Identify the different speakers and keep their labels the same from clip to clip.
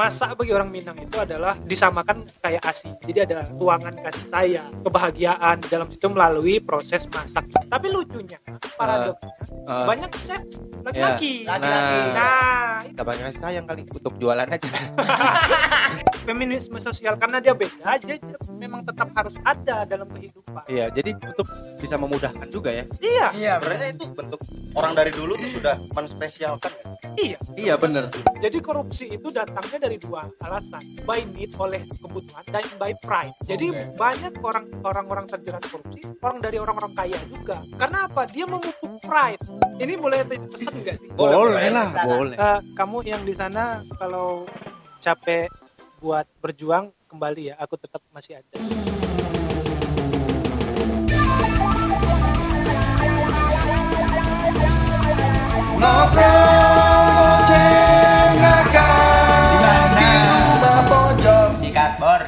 Speaker 1: masak bagi orang Minang itu adalah disamakan kayak ASI. Jadi ada tuangan kasih sayang, kebahagiaan di dalam situ melalui proses masak. Tapi lucunya, paradoksnya,
Speaker 2: Eh,
Speaker 1: banyak chef laki-laki.
Speaker 2: Nah.
Speaker 3: Laki-laki.
Speaker 1: Nah,
Speaker 2: Gak banyak sayang kali untuk jualan aja.
Speaker 1: feminisme sosial karena dia beda, dia memang tetap harus ada dalam kehidupan.
Speaker 2: iya, jadi untuk bisa memudahkan juga ya.
Speaker 1: Iya,
Speaker 3: Iya,
Speaker 4: Sebenarnya itu bentuk orang dari dulu tuh sudah menspesialkan ya.
Speaker 1: iya.
Speaker 2: Iya bener.
Speaker 1: Jadi korupsi itu datangnya dari dua alasan, by need oleh kebutuhan dan by pride. Jadi
Speaker 2: Oke.
Speaker 1: banyak orang orang-orang terjerat korupsi, orang dari orang-orang kaya juga. Karena apa? Dia memupuk pride. Ini boleh pesen nggak sih?
Speaker 4: Boleh,
Speaker 2: Boleh,
Speaker 4: boleh.
Speaker 2: lah,
Speaker 3: Sana.
Speaker 2: boleh.
Speaker 1: Eh, kamu yang di sana kalau capek buat berjuang kembali ya, aku tetap masih ada.
Speaker 3: Sikat bor.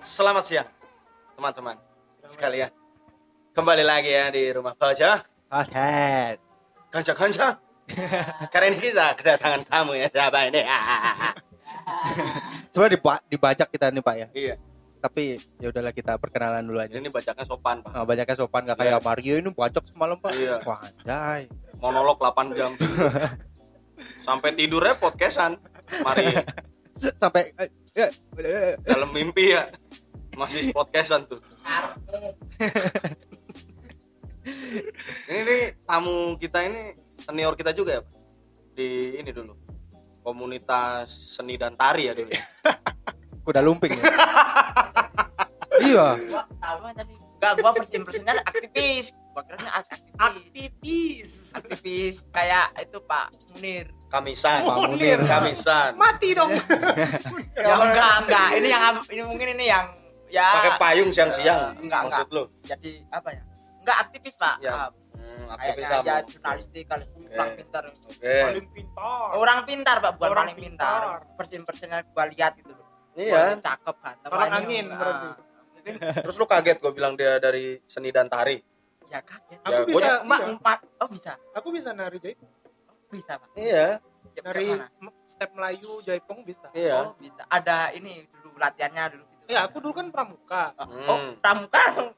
Speaker 4: Selamat siang, teman-teman sekalian. Kembali lagi ya di rumah Baja,
Speaker 2: Aset.
Speaker 4: kanca-kanca. Karena ini kita kedatangan tamu ya, siapa ini?
Speaker 2: Coba diba- dibajak kita nih Pak ya.
Speaker 4: iya,
Speaker 2: Tapi ya udahlah kita perkenalan dulu aja.
Speaker 4: ini bacakan sopan, Pak.
Speaker 2: Nah, banyaknya sopan gak kayak Mario ini bacok semalam Pak.
Speaker 4: Iya.
Speaker 2: Wah, anjay.
Speaker 4: Monolog 8 jam. Sampai tidurnya podcastan. Mari
Speaker 2: Sampai eh, eh, eh,
Speaker 4: dalam mimpi ya. Masih podcastan tuh. Ini nih tamu kita ini senior kita juga ya, Pak? Di ini dulu. Komunitas seni dan tari ya dulu.
Speaker 2: kuda lumping ya. iya.
Speaker 3: Kan tadi. Enggak, gua first impressionnya aktivis. Gua kira aktivis.
Speaker 1: Aktivis.
Speaker 3: Aktivis kayak itu Pak Munir.
Speaker 4: Kamisan.
Speaker 2: Pak Munir.
Speaker 4: Kamisan.
Speaker 1: Mati dong.
Speaker 3: Ya enggak, enggak. Ini yang ini mungkin ini yang ya
Speaker 4: Pakai payung siang-siang.
Speaker 3: Enggak,
Speaker 4: Maksud lu?
Speaker 3: jadi apa ya? Enggak aktivis, Pak.
Speaker 4: Ya, Hmm, aktivis
Speaker 3: Kayaknya ya
Speaker 4: sama.
Speaker 3: jurnalistik kali
Speaker 4: Oke.
Speaker 3: orang pintar.
Speaker 4: Oke.
Speaker 1: Paling pintar.
Speaker 3: Orang pintar, Pak, bukan
Speaker 1: Orang
Speaker 3: paling pintar.
Speaker 1: pintar.
Speaker 3: First impressionnya gua lihat itu loh.
Speaker 4: Iya.
Speaker 3: Wah, cakep kan.
Speaker 1: Orang angin, berarti.
Speaker 4: Terus lu kaget gue bilang dia dari seni dan tari.
Speaker 3: ya kaget.
Speaker 1: Aku
Speaker 4: Ya,
Speaker 1: bisa,
Speaker 4: gua-
Speaker 3: Mbak
Speaker 1: iya.
Speaker 3: empat. Oh, bisa.
Speaker 1: aku bisa nari jaipong.
Speaker 3: Bisa, Pak.
Speaker 4: Iya.
Speaker 3: Ya, mana?
Speaker 1: m- step Melayu jaipong bisa.
Speaker 4: Iya.
Speaker 3: Oh, bisa. Ada ini dulu latihannya dulu gitu.
Speaker 1: Ya, aku dulu kan pramuka.
Speaker 3: Oh,
Speaker 4: Hmm.
Speaker 3: oh, pramuka langsung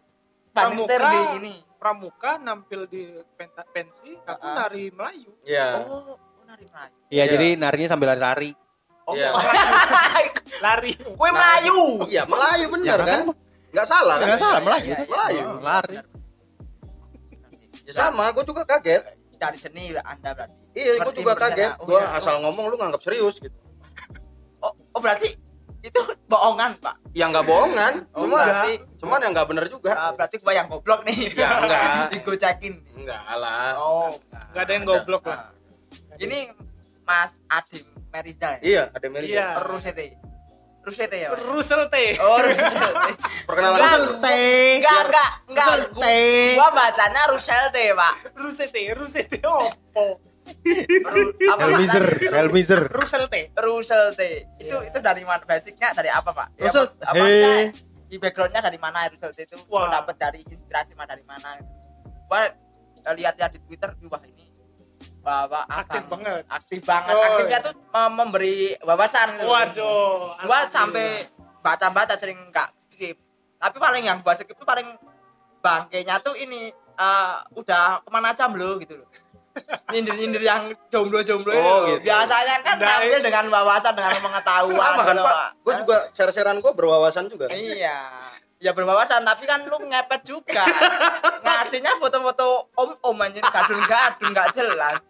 Speaker 1: Pramuka.
Speaker 3: di ini.
Speaker 1: Pramuka nampil di penta, pensi, aku
Speaker 3: Ah.
Speaker 1: nari Melayu.
Speaker 4: Iya.
Speaker 3: Oh, oh nari Melayu.
Speaker 2: Iya,
Speaker 4: Iya.
Speaker 2: jadi narinya sambil lari-lari.
Speaker 3: Oh,
Speaker 4: Iya.
Speaker 1: Lari.
Speaker 3: kue Melayu.
Speaker 4: Iya, Melayu bener
Speaker 2: Ya,
Speaker 4: kan? Enggak salah kan?
Speaker 2: Enggak salah, Melayu.
Speaker 3: Iya, iya.
Speaker 4: Melayu.
Speaker 2: Oh, lari.
Speaker 4: Ya sama, gue juga kaget.
Speaker 3: Dari seni Anda berarti.
Speaker 4: Iya, gue juga kaget.
Speaker 3: Oh,
Speaker 4: Gue
Speaker 3: iya.
Speaker 4: asal ngomong lu nganggap serius gitu.
Speaker 3: Oh, oh berarti itu bohongan, Pak.
Speaker 4: Ya nggak bohongan,
Speaker 3: Oh,
Speaker 4: cuma
Speaker 3: berarti
Speaker 4: cuman yang nggak bener juga.
Speaker 3: ah, berarti gua yang goblok nih.
Speaker 4: Ya, enggak.
Speaker 3: Digocekin.
Speaker 4: Enggak lah.
Speaker 3: Oh,
Speaker 1: Gak ada yang goblok lah.
Speaker 3: Nah, Ini Mas Adim Merizal ya?
Speaker 4: Iya, ada Mary.
Speaker 1: Iya.
Speaker 3: Rusete. Rusete ya? Pak?
Speaker 1: Rusel teh.
Speaker 3: Oh, Rusete.
Speaker 4: Perkenalan
Speaker 3: Enggak,
Speaker 4: dulu.
Speaker 3: Enggak, enggak, enggak. Gua, gua bacanya Rusete, Pak.
Speaker 1: Rusete, Rusete opo.
Speaker 3: Ru- apa, Pak,
Speaker 2: Helmizer? Helmizer.
Speaker 1: Rusel teh.
Speaker 3: Rusel T. Itu
Speaker 1: Iya.
Speaker 3: itu dari mana basicnya dari apa, Pak? Ya,
Speaker 2: Rusel
Speaker 3: apa-
Speaker 2: T.
Speaker 3: di backgroundnya dari mana itu?
Speaker 1: Wah.
Speaker 3: Wah. dapat dari inspirasi mana dari mana? Gua eh, lihat-lihat di Twitter, wah ini bahwa
Speaker 1: Aktif banget.
Speaker 3: aktif banget.
Speaker 1: Oh,
Speaker 3: Aktifnya tuh mem- memberi wawasan gitu.
Speaker 1: Waduh.
Speaker 3: Gua sampai baca-baca sering nggak skip. Tapi paling yang gua skip tuh paling bangkainya tuh ini eh, udah ke mana aja belum gitu loh. Nyindir-nyindir yang jomblo-jomblo
Speaker 4: Oh, gitu.
Speaker 3: Biasanya kan
Speaker 1: Nah,
Speaker 3: tampil dengan wawasan dengan pengetahuan.
Speaker 4: Sama kan
Speaker 3: gitu
Speaker 4: Pak? Gue juga share-sharean gue berwawasan juga.
Speaker 3: Iya. Ya berwawasan tapi kan lu ngepet juga. Ngasihnya foto-foto om-om anjir gadun-gadun nggak jelas.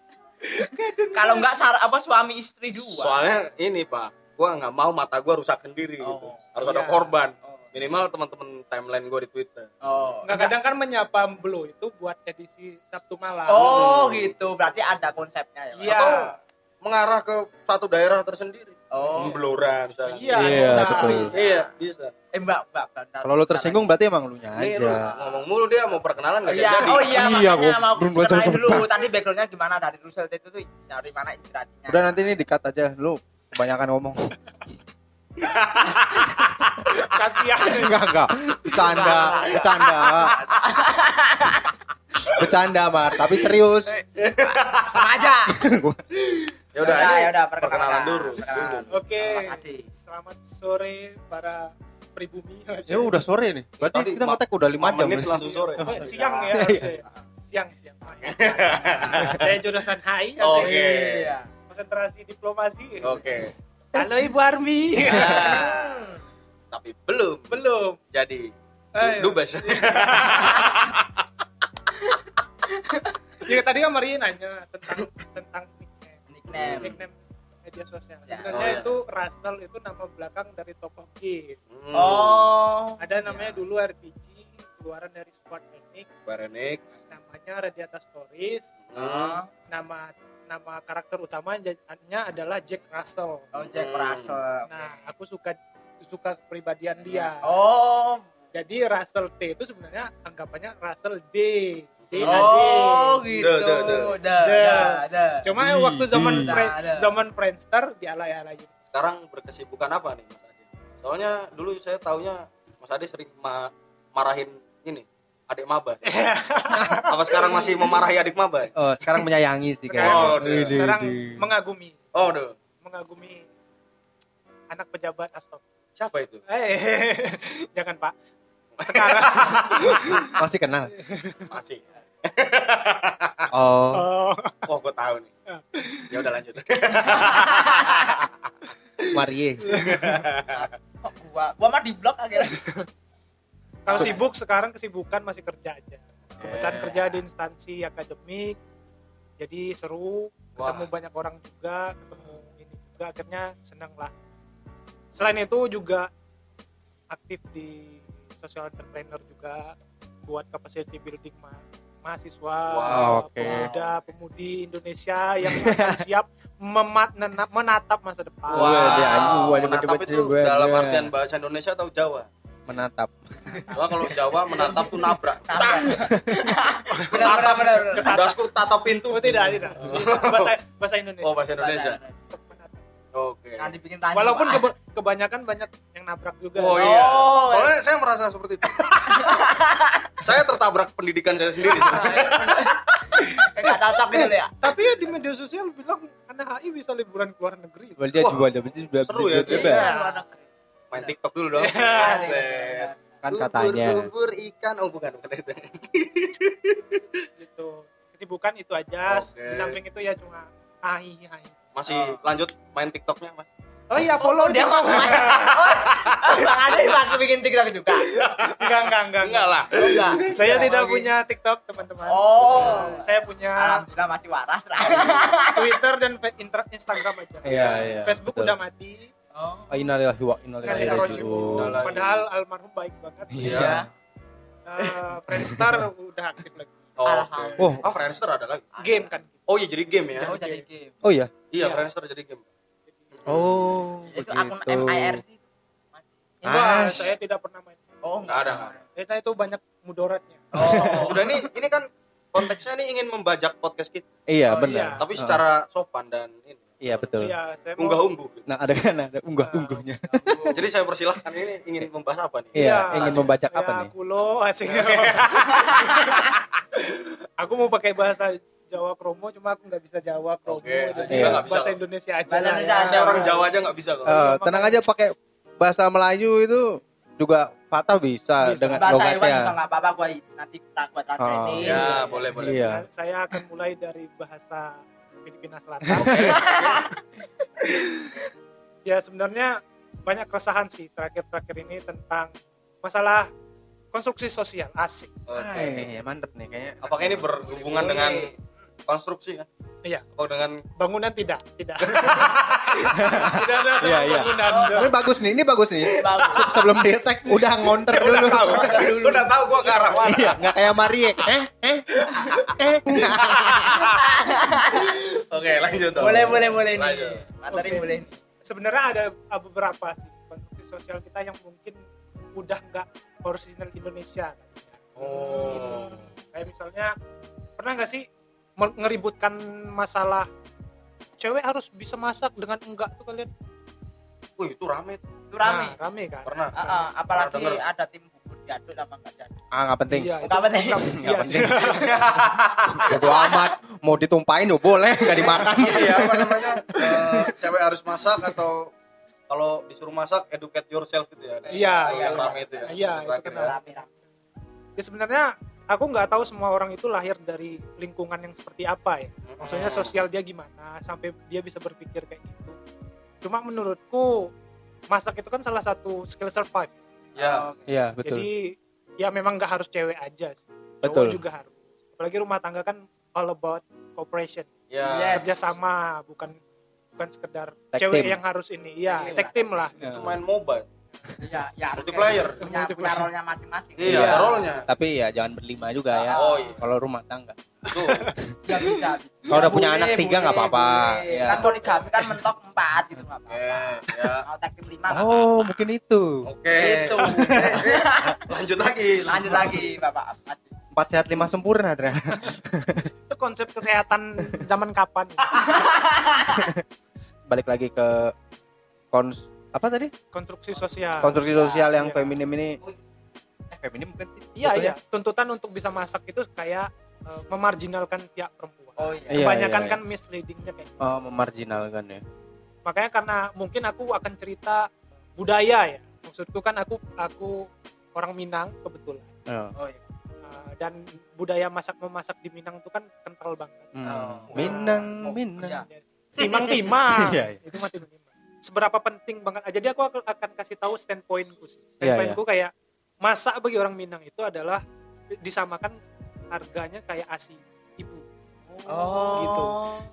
Speaker 3: Kalau nggak sar apa suami istri dua.
Speaker 4: Soalnya ini Pak, gue nggak mau mata gue rusak sendiri gitu.
Speaker 3: Oh,
Speaker 4: Harus ada
Speaker 1: iya.
Speaker 4: korban.
Speaker 3: Oh.
Speaker 4: Minimal teman-teman timeline gue di Twitter.
Speaker 3: Oh.
Speaker 1: Nggak kadang kan menyapa Blue itu buat edisi Sabtu malam.
Speaker 3: Oh gitu, berarti ada konsepnya ya.
Speaker 1: Iya.
Speaker 4: Atau mengarah ke satu daerah tersendiri.
Speaker 3: Oh.
Speaker 4: Blora misalnya.
Speaker 1: Iya,
Speaker 2: Iya,
Speaker 1: bisa.
Speaker 2: betul.
Speaker 4: Iya, bisa.
Speaker 3: Eh mbak, mbak, bentar.
Speaker 2: Kalau lu tersinggung berarti emang lu nya
Speaker 4: lu
Speaker 2: aja.
Speaker 4: ngomong mulu dia mau perkenalan
Speaker 3: Oh
Speaker 4: gak
Speaker 3: iya,
Speaker 4: jadi.
Speaker 3: oh iya,
Speaker 2: Iya,
Speaker 3: makanya mau
Speaker 2: belum baca
Speaker 3: kenalin dulu. Tadi backgroundnya gimana dari Rusel itu tuh dari mana inspirasinya?
Speaker 2: Udah nanti ini dikat aja lu kebanyakan ngomong.
Speaker 1: kasihan
Speaker 2: Enggak, enggak. Bercanda, bercanda. Bercanda, Mar, tapi serius.
Speaker 3: sama aja
Speaker 4: Ya udah, ini
Speaker 3: yaudah,
Speaker 4: perkenalan dulu.
Speaker 1: Oke
Speaker 3: Mas Adi.
Speaker 1: selamat sore para pribumi
Speaker 2: Ya udah sore nih. Berarti
Speaker 4: Tadi
Speaker 2: kita ngetek udah 5 jam.
Speaker 4: menit langsung sore.
Speaker 1: Oh, siang ya
Speaker 2: Iya,
Speaker 1: harusnya ya. siang siang ya. saya jurusan HI asik.
Speaker 4: Oke.
Speaker 3: Iya.
Speaker 1: konsentrasi diplomasi
Speaker 4: Oke.
Speaker 1: halo ibu Armi
Speaker 4: Tapi belum.
Speaker 1: Belum.
Speaker 4: Jadi
Speaker 1: Eh,
Speaker 4: dubes.
Speaker 1: ya tadi kan Maria nanya tentang tentang nickname.
Speaker 3: nickname
Speaker 1: nickname media sosial.
Speaker 3: Ya.
Speaker 1: sebenarnya
Speaker 4: Oh, ya.
Speaker 1: itu Russell itu nama belakang dari tokoh game
Speaker 4: Hmm.
Speaker 3: oh.
Speaker 1: Ada namanya dulu RPG keluaran dari Squad Enix.
Speaker 4: Square Enix.
Speaker 1: namanya Radiata Stories.
Speaker 3: Oh,
Speaker 1: nama nama karakter utamanya adalah Jack Russell.
Speaker 3: Oh Jack Russell.
Speaker 1: Nah aku suka suka kepribadian dia
Speaker 3: oh
Speaker 1: jadi Russell T itu sebenarnya anggapannya Russell D D
Speaker 3: oh
Speaker 1: AD.
Speaker 3: gitu
Speaker 4: Duh, duh, duh.
Speaker 3: dah
Speaker 1: Duh.
Speaker 3: dah dah
Speaker 1: cuma
Speaker 2: Di,
Speaker 1: waktu zaman
Speaker 3: di. Ada.
Speaker 1: zaman Friendster dialay-alayin
Speaker 4: Sekarang berkesibukan apa nih Mas Ade? Soalnya dulu saya taunya Mas Ade sering ma- marahin ini adik maba. apa sekarang masih memarahi adik maba?
Speaker 2: Oh, sekarang menyayangi sih
Speaker 1: sekarang,
Speaker 4: Oh,
Speaker 2: kayaknya. Widih,
Speaker 1: sekarang mengagumi
Speaker 4: Oh, duh.
Speaker 1: mengagumi anak pejabat Astop
Speaker 4: Siapa itu?
Speaker 1: eh jangan pak sekarang
Speaker 2: Masih kenal.
Speaker 4: Masih.
Speaker 2: Oh,
Speaker 1: oh,
Speaker 4: Oh, gue tahu nih. Ya udah lanjut.
Speaker 2: Marie.
Speaker 3: kok gua gua mah di blok akhirnya
Speaker 1: kalau sibuk sekarang kesibukan masih kerja aja kebetulan
Speaker 4: Eh.
Speaker 1: kerja di instansi akademik jadi seru ketemu
Speaker 4: Wah.
Speaker 1: banyak orang juga ketemu ini juga akhirnya senang lah selain itu juga aktif di social entrepreneur juga buat capacity building ma mahasiswa
Speaker 4: Wow,
Speaker 2: oke.
Speaker 1: pemuda pemudi Indonesia yang siap memat- menatap masa depan
Speaker 2: anjing, gua
Speaker 4: menatap itu
Speaker 2: juga,
Speaker 4: dalam artian bahasa Indonesia atau Jawa?
Speaker 2: Menatap.
Speaker 4: Soalnya kalau Jawa menatap tuh nabrak. Dasku tatap pintu.
Speaker 1: Oh, tidak tidak bahasa bahasa Indonesia
Speaker 4: Oh, bahasa Indonesia. Oke.
Speaker 3: Nah, dibikin tanya
Speaker 1: walaupun kebe- kebanyakan banyak yang nabrak juga
Speaker 4: Oh iya.
Speaker 3: Oh,
Speaker 4: Soalnya saya merasa seperti itu. saya tertabrak pendidikan saya sendiri.
Speaker 3: kayak gak cocok gitu ya
Speaker 1: tapi ya di media sosial bilang anak HI bisa liburan ke luar negeri
Speaker 2: Well, dia
Speaker 4: Wah,
Speaker 2: juga ada
Speaker 4: seru ya,
Speaker 3: Iya, negeri.
Speaker 4: Main TikTok dulu dong.
Speaker 1: Iya.
Speaker 4: Set.
Speaker 2: Kan katanya.
Speaker 4: Bubur ikan. Oh bukan, bukan itu.
Speaker 1: gitu kesibukan itu aja di samping itu ya cuma HI HI
Speaker 4: Masih
Speaker 3: Oh.
Speaker 4: lanjut main TikToknya, Mas?
Speaker 1: oh iya follow
Speaker 3: dia mau oh, bang ada yang aku bikin tiktok juga
Speaker 1: enggak enggak enggak
Speaker 4: Enggak lah.
Speaker 3: oh, enggak
Speaker 1: saya
Speaker 3: Oh,
Speaker 1: tidak
Speaker 3: gitu.
Speaker 1: punya TikTok teman-teman
Speaker 3: Oh.
Speaker 1: Eh, saya punya
Speaker 3: alhamdulillah masih waras lah
Speaker 1: Twitter dan Instagram aja
Speaker 2: Iya, iya.
Speaker 1: Facebook
Speaker 2: betul.
Speaker 1: udah mati
Speaker 3: oh
Speaker 2: Oh, innalillahi wa inna ilaihi raji'un.
Speaker 1: Padahal almarhum baik banget
Speaker 3: iya
Speaker 1: Eh, Friendster udah aktif lagi
Speaker 4: Oh.
Speaker 3: Alhamdulillah.
Speaker 2: Oh,
Speaker 4: Oh, Friendster ada lagi.
Speaker 1: game kan
Speaker 4: Oh iya jadi game ya.
Speaker 3: oh jadi game
Speaker 2: oh ya.
Speaker 4: Iya,
Speaker 1: Iya.
Speaker 4: Friendster jadi game.
Speaker 2: Oh,
Speaker 3: itu akun
Speaker 2: begitu.
Speaker 3: MIRC masih
Speaker 1: enggak
Speaker 2: Ah.
Speaker 1: saya tidak pernah main
Speaker 3: oh
Speaker 4: Enggak ada. ada.
Speaker 1: karena itu banyak mudaratnya
Speaker 3: oh
Speaker 4: Sudah ini ini kan konteksnya nih ingin membajak podcast kita,
Speaker 2: Iya,
Speaker 1: Oh,
Speaker 2: benar.
Speaker 4: tapi
Speaker 2: Oh,
Speaker 4: secara sopan dan ini
Speaker 2: Iya, betul.
Speaker 1: iya saya mau
Speaker 4: unggah-ungguh.
Speaker 2: Nah, ada kan ada unggah-ungguhnya.
Speaker 4: Jadi saya persilahkan ini ingin membahas apa nih?
Speaker 2: Iya, ingin membaca
Speaker 1: ya,
Speaker 2: apa nih?
Speaker 1: Kulo asing. aku mau pakai bahasa Jawa promo cuma aku nggak bisa Jawa promo.
Speaker 4: Oke,
Speaker 2: juga
Speaker 4: nggak bisa
Speaker 1: bahasa. Indonesia aja.
Speaker 3: Bahasa
Speaker 1: lah
Speaker 3: Indonesia
Speaker 1: ya.
Speaker 3: aja.
Speaker 4: Saya orang Jawa aja nggak bisa kok.
Speaker 2: Eh, tenang aja pakai bahasa Melayu itu juga Fatah bisa,
Speaker 1: Bisa.
Speaker 2: dengan
Speaker 3: bahasa hewan juga
Speaker 2: logatnya.
Speaker 3: nggak apa-apa gua nanti kita gua translatein
Speaker 4: Ya, boleh boleh.
Speaker 2: Iya.
Speaker 1: Nah, saya akan mulai dari bahasa Filipina Selatan. ya sebenarnya banyak keresahan sih terakhir-terakhir ini tentang masalah konstruksi sosial asik.
Speaker 4: Oke.
Speaker 2: Eh, mantep nih kayaknya.
Speaker 4: Apakah ini berhubungan dengan konstruksi kan?
Speaker 1: Iya.
Speaker 4: Atau dengan
Speaker 1: Bangunan tidak, tidak. tidak ada sama
Speaker 2: Iya, iya.
Speaker 1: bangunan.
Speaker 2: Ini bagus nih, ini bagus nih.
Speaker 3: Bagus.
Speaker 2: Se- Sebelum di tag udah ngonter dulu.
Speaker 4: Lu udah tahu gua ke arah mana?
Speaker 2: Iya, nggak kayak Marie. Eh, eh, eh.
Speaker 4: Lanjut dong.
Speaker 3: boleh boleh boleh nih
Speaker 4: Lanjut.
Speaker 3: materi
Speaker 1: Oke.
Speaker 3: boleh
Speaker 1: sebenarnya ada beberapa sih konstruksi sosial kita yang mungkin udah nggak original Indonesia
Speaker 4: Oh.
Speaker 1: gitu. kayak misalnya pernah nggak sih ngeributkan masalah cewek harus bisa masak dengan enggak tuh kalian
Speaker 4: Wih, itu rame. tuh.
Speaker 3: itu rame
Speaker 1: Nah, rame kan
Speaker 4: pernah
Speaker 3: Ah, ah, apalagi
Speaker 4: Pernah
Speaker 3: ada tim diaduk sama nggak diaduk
Speaker 2: Ah nggak penting.
Speaker 1: iya
Speaker 3: Nggak penting.
Speaker 1: nggak-
Speaker 2: Nggak
Speaker 1: iya
Speaker 2: penting.
Speaker 1: sih.
Speaker 2: Bodo amat. Mau ditumpahin ya boleh, nggak dimakan.
Speaker 4: ini ya apa namanya eh, cewek harus masak atau kalau disuruh masak educate yourself gitu ya
Speaker 1: Iya,
Speaker 4: yang
Speaker 3: iya.
Speaker 4: rame itu ya
Speaker 1: Iya, itu kenal.
Speaker 4: ya.
Speaker 3: rame rame
Speaker 1: ya sebenarnya aku nggak tahu semua orang itu lahir dari lingkungan yang seperti apa ya maksudnya sosial dia gimana sampai dia bisa berpikir kayak gitu cuma menurutku masak itu kan salah satu skill survive
Speaker 4: ya
Speaker 2: Iya betul.
Speaker 1: jadi ya memang nggak harus cewek aja sih cowok
Speaker 2: Betul.
Speaker 1: juga harus apalagi rumah tangga kan all about cooperation
Speaker 4: ya
Speaker 3: Yes.
Speaker 1: kerjasama bukan bukan sekedar
Speaker 2: Tag
Speaker 1: cewek
Speaker 2: team.
Speaker 1: yang harus ini ya
Speaker 3: Iya.
Speaker 1: tag team lah
Speaker 4: itu main mobile
Speaker 3: iya ya
Speaker 4: Multiplayer.
Speaker 3: gitu. punya punya role-nya masing-masing
Speaker 4: iya
Speaker 2: Iya.
Speaker 4: ada role-nya
Speaker 2: Tapi ya jangan berlima juga ya.
Speaker 4: oh iya
Speaker 2: Kalau rumah tangga.
Speaker 4: tuh
Speaker 3: ya bisa
Speaker 2: Kalau udah punya
Speaker 3: Boleh,
Speaker 2: anak tiga nggak apa-apa. Ya.
Speaker 3: kan poligami kan mentok empat gitu nggak
Speaker 4: oke
Speaker 3: apa-apa
Speaker 4: ya
Speaker 3: mau tag tim lima
Speaker 2: Oh mungkin itu.
Speaker 4: oke
Speaker 3: itu
Speaker 4: lanjut lagi
Speaker 3: lanjut lagi bapak
Speaker 2: Empat sehat lima sempurna ternyata.
Speaker 1: itu konsep kesehatan zaman kapan?
Speaker 2: Balik lagi ke kons apa tadi?
Speaker 1: konstruksi sosial
Speaker 2: Konstruksi sosial yang
Speaker 1: Iya.
Speaker 2: feminim ini. Eh, feminim bukan sih?
Speaker 1: iya iya
Speaker 2: ya?
Speaker 1: tuntutan untuk bisa masak itu kayak eh, memarginalkan pihak perempuan
Speaker 3: oh iya
Speaker 2: Iya,
Speaker 1: kebanyakan
Speaker 2: iya,
Speaker 1: kan misleadingnya kayak gitu.
Speaker 2: Oh, memarginalkan ya.
Speaker 1: makanya karena mungkin aku akan cerita budaya ya maksudku kan aku aku orang Minang kebetulan
Speaker 2: Oh.
Speaker 3: oh iya
Speaker 1: Eh, dan budaya masak memasak di Minang itu kan kental banget
Speaker 2: Hmm.
Speaker 3: Oh.
Speaker 2: Minang,
Speaker 3: Oh,
Speaker 2: Minang.
Speaker 3: iya.
Speaker 1: timang timang
Speaker 2: Iya, iya.
Speaker 1: itu timang seberapa penting banget jadi aku akan kasih tahu standpointku sih
Speaker 2: Iya,
Speaker 1: standpointku kayak masak bagi orang Minang itu adalah disamakan harganya kayak asi ibu
Speaker 3: oh
Speaker 1: Gitu.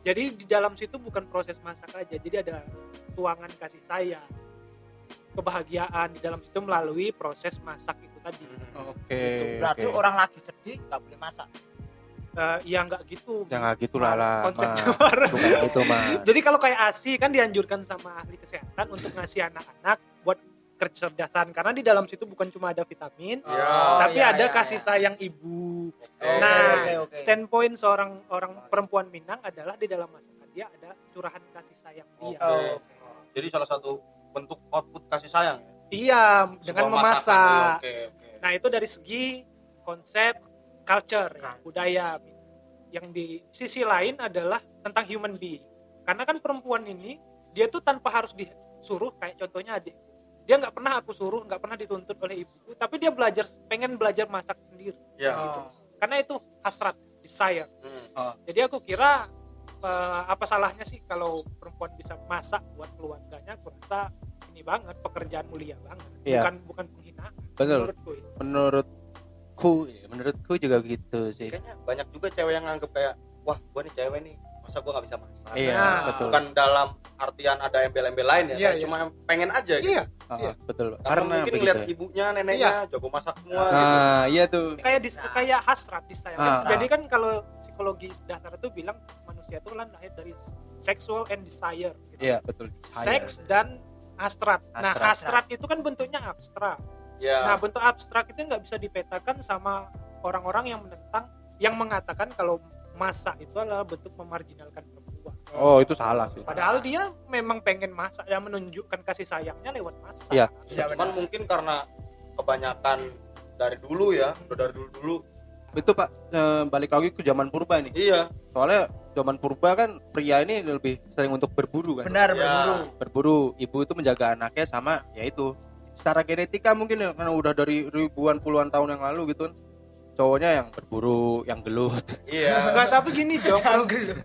Speaker 1: jadi di dalam situ bukan proses masak aja jadi ada tuangan kasih sayang kebahagiaan di dalam situ melalui proses masak itu tadi
Speaker 2: Oke.
Speaker 1: Gitu.
Speaker 3: berarti
Speaker 2: oke.
Speaker 3: orang lagi sedih nggak boleh masak
Speaker 1: Eh, ya nggak gitu
Speaker 2: Ya nggak gitu lah lah.
Speaker 1: konsepnya.
Speaker 2: Bukan gitu
Speaker 1: jadi kalau kayak asi kan dianjurkan sama ahli kesehatan untuk ngasih anak-anak buat kecerdasan karena di dalam situ bukan cuma ada vitamin
Speaker 4: Ya.
Speaker 3: Oh,
Speaker 1: tapi
Speaker 3: iya,
Speaker 1: ada
Speaker 3: iya,
Speaker 1: kasih
Speaker 3: iya.
Speaker 1: sayang ibu
Speaker 4: Oke.
Speaker 1: nah
Speaker 3: oke, oke.
Speaker 1: standpoint seorang orang perempuan Minang adalah di dalam masakan dia ada curahan kasih sayang dia
Speaker 4: Oke. jadi salah satu bentuk output kasih sayang ya?
Speaker 1: iya dengan memasak
Speaker 4: masakan. oke oke
Speaker 1: Nah itu dari segi konsep culture, ya,
Speaker 3: Culture.
Speaker 1: budaya. Yang di sisi lain adalah tentang human being. Karena kan perempuan ini dia tuh tanpa harus disuruh kayak contohnya adik. Dia nggak pernah aku suruh, nggak pernah dituntut oleh ibuku, tapi dia belajar pengen belajar masak sendiri.
Speaker 4: ya
Speaker 3: Oh.
Speaker 1: Karena itu hasrat, desire.
Speaker 4: Hmm.
Speaker 1: Jadi aku kira eh, apa salahnya sih kalau perempuan bisa masak buat keluarganya? Aku rasa ini banget pekerjaan mulia banget,
Speaker 2: Iya.
Speaker 1: bukan bukan penghinaan.
Speaker 2: Betul.
Speaker 1: Menurutku itu.
Speaker 2: Menurutku, ya, menurutku juga gitu sih.
Speaker 4: kayaknya banyak juga cewek yang nganggep kayak wah gua nih cewek nih masa gua nggak bisa masak
Speaker 2: Iya
Speaker 1: Nah,
Speaker 2: betul.
Speaker 4: bukan dalam artian ada embel-embel lain ya
Speaker 1: Iya, iya.
Speaker 4: cuma pengen aja gitu
Speaker 1: Iya, Iya.
Speaker 2: betul.
Speaker 4: karena,
Speaker 2: Karena
Speaker 4: mungkin
Speaker 2: begitu
Speaker 4: ngeliat
Speaker 2: ya.
Speaker 4: ibunya neneknya jago masak semua gitu
Speaker 2: Nah, iya tuh.
Speaker 1: kayak dis, kayak hasrat disayang.
Speaker 2: Ah,
Speaker 1: Jadi kan kalau psikologi dasar itu bilang manusia itu kan lahir dari sexual and desire. Gitu.
Speaker 2: Iya betul.
Speaker 1: Seks dan hasrat. Nah,
Speaker 2: hasrat
Speaker 1: itu kan bentuknya abstrak.
Speaker 4: Ya
Speaker 1: Nah, bentuk abstrak itu nggak bisa dipetakan sama orang-orang yang menentang, yang mengatakan kalau masak itu adalah bentuk memarginalkan perempuan.
Speaker 2: Oh itu salah sih.
Speaker 1: Padahal dia memang pengen masak dan menunjukkan kasih sayangnya lewat masak.
Speaker 2: Iya.
Speaker 3: Iya,
Speaker 4: cuman
Speaker 3: benar.
Speaker 4: mungkin karena kebanyakan dari dulu ya udah dari dulu dulu
Speaker 2: Itu pak eh, balik lagi ke zaman purba nih.
Speaker 4: iya
Speaker 2: Soalnya zaman purba kan pria ini lebih sering untuk berburu kan.
Speaker 3: benar
Speaker 4: Ya.
Speaker 3: berburu
Speaker 2: Berburu, ibu itu menjaga anaknya sama ya itu. Secara genetika mungkin ya karena udah dari ribuan puluhan tahun yang lalu gitu kan. Cowoknya yang berburu, yang gelut.
Speaker 4: iya
Speaker 1: Enggak, tapi gini Jong,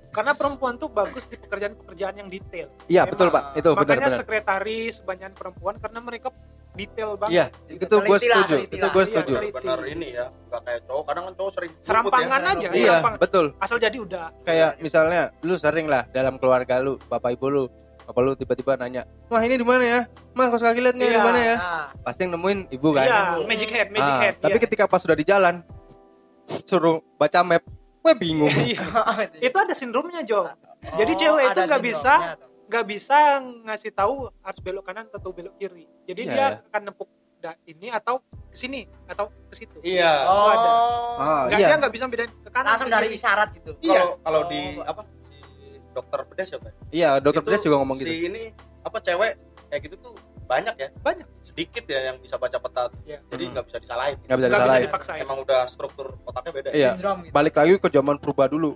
Speaker 1: karena perempuan tuh bagus di pekerjaan-pekerjaan yang detail.
Speaker 2: Iya
Speaker 1: Memang.
Speaker 2: betul pak, itu
Speaker 1: Makanya
Speaker 2: benar-benar.
Speaker 1: sekretaris banyak perempuan karena mereka detail banget.
Speaker 2: Iya,
Speaker 3: Gitu,
Speaker 2: itu gue setuju.
Speaker 3: teliti
Speaker 2: Itu gue
Speaker 1: Iya,
Speaker 2: setuju.
Speaker 1: teliti.
Speaker 4: benar ini ya nggak kayak cowok kadang kan cowok sering
Speaker 1: Serampangan
Speaker 4: ya.
Speaker 1: aja,
Speaker 2: Iya,
Speaker 1: serampangan.
Speaker 2: betul.
Speaker 1: Asal jadi udah.
Speaker 2: Kayak misalnya lu sering lah dalam keluarga lu, bapak ibu lu, bapak lu tiba-tiba nanya, wah ini di mana ya? Mas kos kaki lihat nih di
Speaker 1: Iya.
Speaker 2: mana ya?
Speaker 3: nah
Speaker 2: Pasti yang nemuin ibu kan.
Speaker 1: Iya, magic head, magic
Speaker 2: Ah,
Speaker 1: head.
Speaker 2: Tapi
Speaker 1: iya.
Speaker 2: ketika pas sudah di jalan, suruh baca map, gue bingung.
Speaker 1: Iya. itu ada sindromnya Jo. Jadi
Speaker 3: Oh,
Speaker 1: cewek itu nggak bisa nggak bisa ngasih tahu harus belok kanan atau belok kiri. Jadi
Speaker 2: Iya,
Speaker 1: dia
Speaker 2: ya.
Speaker 1: akan nempuk da- ini atau ke sini atau ke situ.
Speaker 4: iya
Speaker 3: oh
Speaker 1: ada.
Speaker 2: Ah,
Speaker 1: Nggak
Speaker 2: iya.
Speaker 1: dia nggak bisa bedain ke kanan
Speaker 3: langsung dari isyarat gitu
Speaker 1: Iya.
Speaker 4: kalau kalau
Speaker 3: Oh.
Speaker 4: di apa dokter bedah siapa ya?
Speaker 2: Iya, dokter Bedes juga ngomong
Speaker 4: si
Speaker 2: gitu.
Speaker 4: ini apa cewek kayak gitu tuh banyak ya
Speaker 1: banyak
Speaker 4: sedikit ya yang bisa baca peta
Speaker 1: Iya.
Speaker 4: jadi
Speaker 2: Hmm.
Speaker 4: nggak bisa disalahin
Speaker 2: nggak bisa
Speaker 1: nggak bisa
Speaker 2: disalahin
Speaker 1: dipaksain
Speaker 4: emang udah struktur otaknya beda
Speaker 2: Iya.
Speaker 3: Sindrom gitu.
Speaker 2: balik lagi ke zaman purba dulu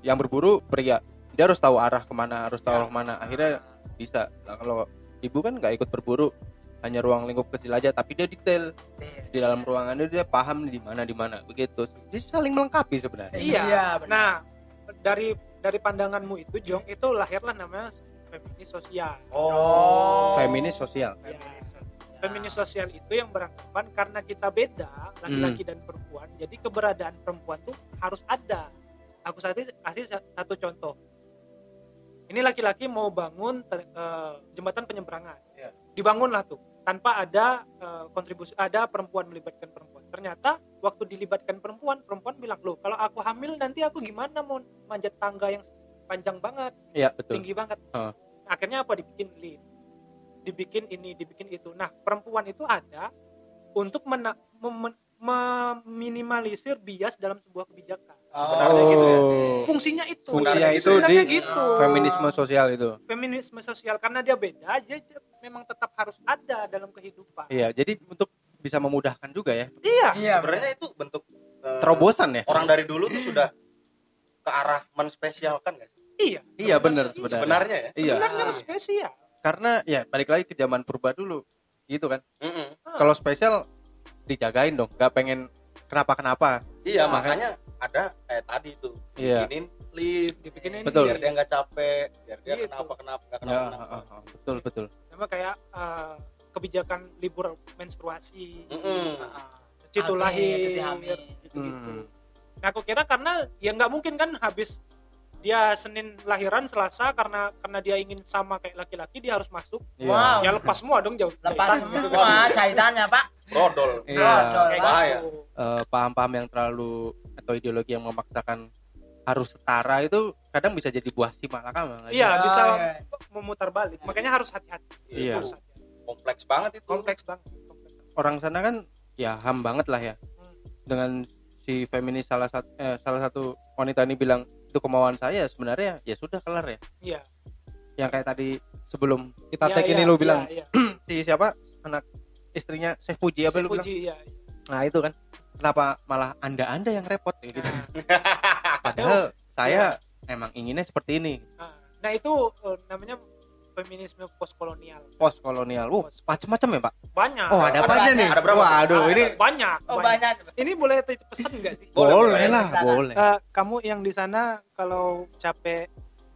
Speaker 2: yang berburu pria dia harus tahu arah ke mana harus tahu
Speaker 1: Ya.
Speaker 2: ke mana akhirnya bisa nah, kalau ibu kan nggak ikut berburu hanya ruang lingkup kecil aja tapi dia detail
Speaker 3: Iya.
Speaker 2: di dalam ruangannya dia paham di mana di mana begitu dia saling melengkapi sebenarnya
Speaker 1: Iya.
Speaker 3: benar.
Speaker 1: nah dari dari pandanganmu itu Jong itu lahirlah namanya feminis sosial.
Speaker 3: Oh.
Speaker 2: feminis sosial.
Speaker 3: Feminis sosial.
Speaker 1: feminis sosial itu yang beranggapan karena kita beda laki-laki dan perempuan jadi keberadaan perempuan tuh harus ada. Aku saat ini kasih sa- satu contoh. Ini laki-laki mau bangun eh, jembatan penyeberangan.
Speaker 2: Iya.
Speaker 1: dibangunlah tuh tanpa ada eh, kontribusi ada perempuan melibatkan perempuan ternyata waktu dilibatkan perempuan perempuan bilang loh kalau aku hamil nanti aku gimana mau manjat tangga yang panjang banget
Speaker 2: iya betul
Speaker 1: tinggi banget.
Speaker 2: Heeh.
Speaker 1: Akhirnya apa dibikin lift, dibikin ini, dibikin itu. Nah perempuan itu ada untuk mena- mem- meminimalisir bias dalam sebuah kebijakan.
Speaker 4: Sebenarnya gitu ya.
Speaker 2: Oh.
Speaker 1: Fungsinya itu.
Speaker 2: Fungsinya itu
Speaker 1: Sebenarnya
Speaker 2: di
Speaker 1: gitu.
Speaker 2: feminisme sosial itu
Speaker 1: Feminisme sosial karena dia beda, dia, dia memang tetap harus ada dalam kehidupan.
Speaker 2: iya jadi untuk bisa memudahkan juga ya
Speaker 1: Iya.
Speaker 3: Iya.
Speaker 4: sebenarnya itu bentuk eh,
Speaker 2: terobosan ya
Speaker 4: orang dari dulu tuh sudah ke arah menspesialkan kan
Speaker 1: Iya.
Speaker 2: iya benar sebenarnya
Speaker 4: sebenarnya ya
Speaker 2: iya
Speaker 1: Sebenarnya
Speaker 3: Ah.
Speaker 1: spesial.
Speaker 2: karena ya balik lagi ke zaman purba dulu gitu kan
Speaker 4: Mm-mm.
Speaker 1: Ah.
Speaker 2: kalau spesial dijagain dong nggak pengen kenapa kenapa
Speaker 4: iya
Speaker 2: Makanya-
Speaker 4: makanya ada kayak tadi tuh
Speaker 2: Iya.
Speaker 4: bikinin lift
Speaker 1: dibikinin
Speaker 2: Betul.
Speaker 4: biar dia nggak capek biar dia
Speaker 1: Gitu.
Speaker 4: kenapa kenapa nggak
Speaker 2: ya
Speaker 4: kenapa kenapa
Speaker 2: ah, ah, betul betul
Speaker 1: sama kayak eh, kebijakan libur menstruasi,
Speaker 4: Mm-mm.
Speaker 1: cuti
Speaker 3: Hamil,
Speaker 1: lahir,
Speaker 3: cuti hamil.
Speaker 1: gitu-gitu.
Speaker 2: Hmm.
Speaker 1: Nah, aku kira karena ya nggak mungkin kan habis dia Senin lahiran Selasa karena karena dia ingin sama kayak laki-laki dia harus masuk.
Speaker 2: Iya.
Speaker 3: Wow.
Speaker 1: Ya lepas semua dong jauh.
Speaker 3: Lepas
Speaker 1: jahitan gitu
Speaker 3: semua jahitannya, Pak.
Speaker 4: Brodol.
Speaker 2: Iya.
Speaker 3: Brodol,
Speaker 1: Kayak
Speaker 3: Pak.
Speaker 4: Bahaya.
Speaker 1: gitu.
Speaker 2: Eh, paham-paham yang terlalu atau ideologi yang memaksakan harus setara itu kadang bisa jadi buah si malakama
Speaker 1: Iya,
Speaker 3: Oh,
Speaker 1: bisa
Speaker 3: iya.
Speaker 1: memutar balik. Makanya harus hati-hati.
Speaker 2: Iya.
Speaker 1: Harus hati-hati.
Speaker 4: kompleks banget itu
Speaker 1: Kompleks banget. Kompleks.
Speaker 2: orang sana kan ya ham banget lah ya
Speaker 1: Hmm.
Speaker 2: dengan si feminis salah satu eh, salah satu wanita ini bilang itu kemauan saya sebenarnya ya sudah kelar ya
Speaker 1: Iya.
Speaker 2: yang kayak tadi sebelum kita
Speaker 1: Iya,
Speaker 2: tag ini
Speaker 1: iya,
Speaker 2: lu bilang
Speaker 1: iya, iya.
Speaker 2: si siapa anak istrinya Chef Puji apa lu bilang
Speaker 1: Puji, iya.
Speaker 2: nah itu kan kenapa malah anda anda yang repot ya gitu
Speaker 1: Nah,
Speaker 2: padahal saya emang inginnya seperti ini
Speaker 1: nah, nah, itu eh, namanya feminisme postkolonial.
Speaker 2: post kolonial uh macam-macam ya pak
Speaker 1: Banyak.
Speaker 2: oh ada apa aja nih
Speaker 4: Ada berapa?
Speaker 2: waduh
Speaker 4: Ada
Speaker 2: ini
Speaker 1: banyak.
Speaker 3: Oh,
Speaker 1: banyak.
Speaker 3: banyak.
Speaker 1: Ini boleh titip pesan nggak sih?
Speaker 4: Boleh,
Speaker 2: boleh, lah boleh
Speaker 1: Eh, kamu yang di sana kalau capek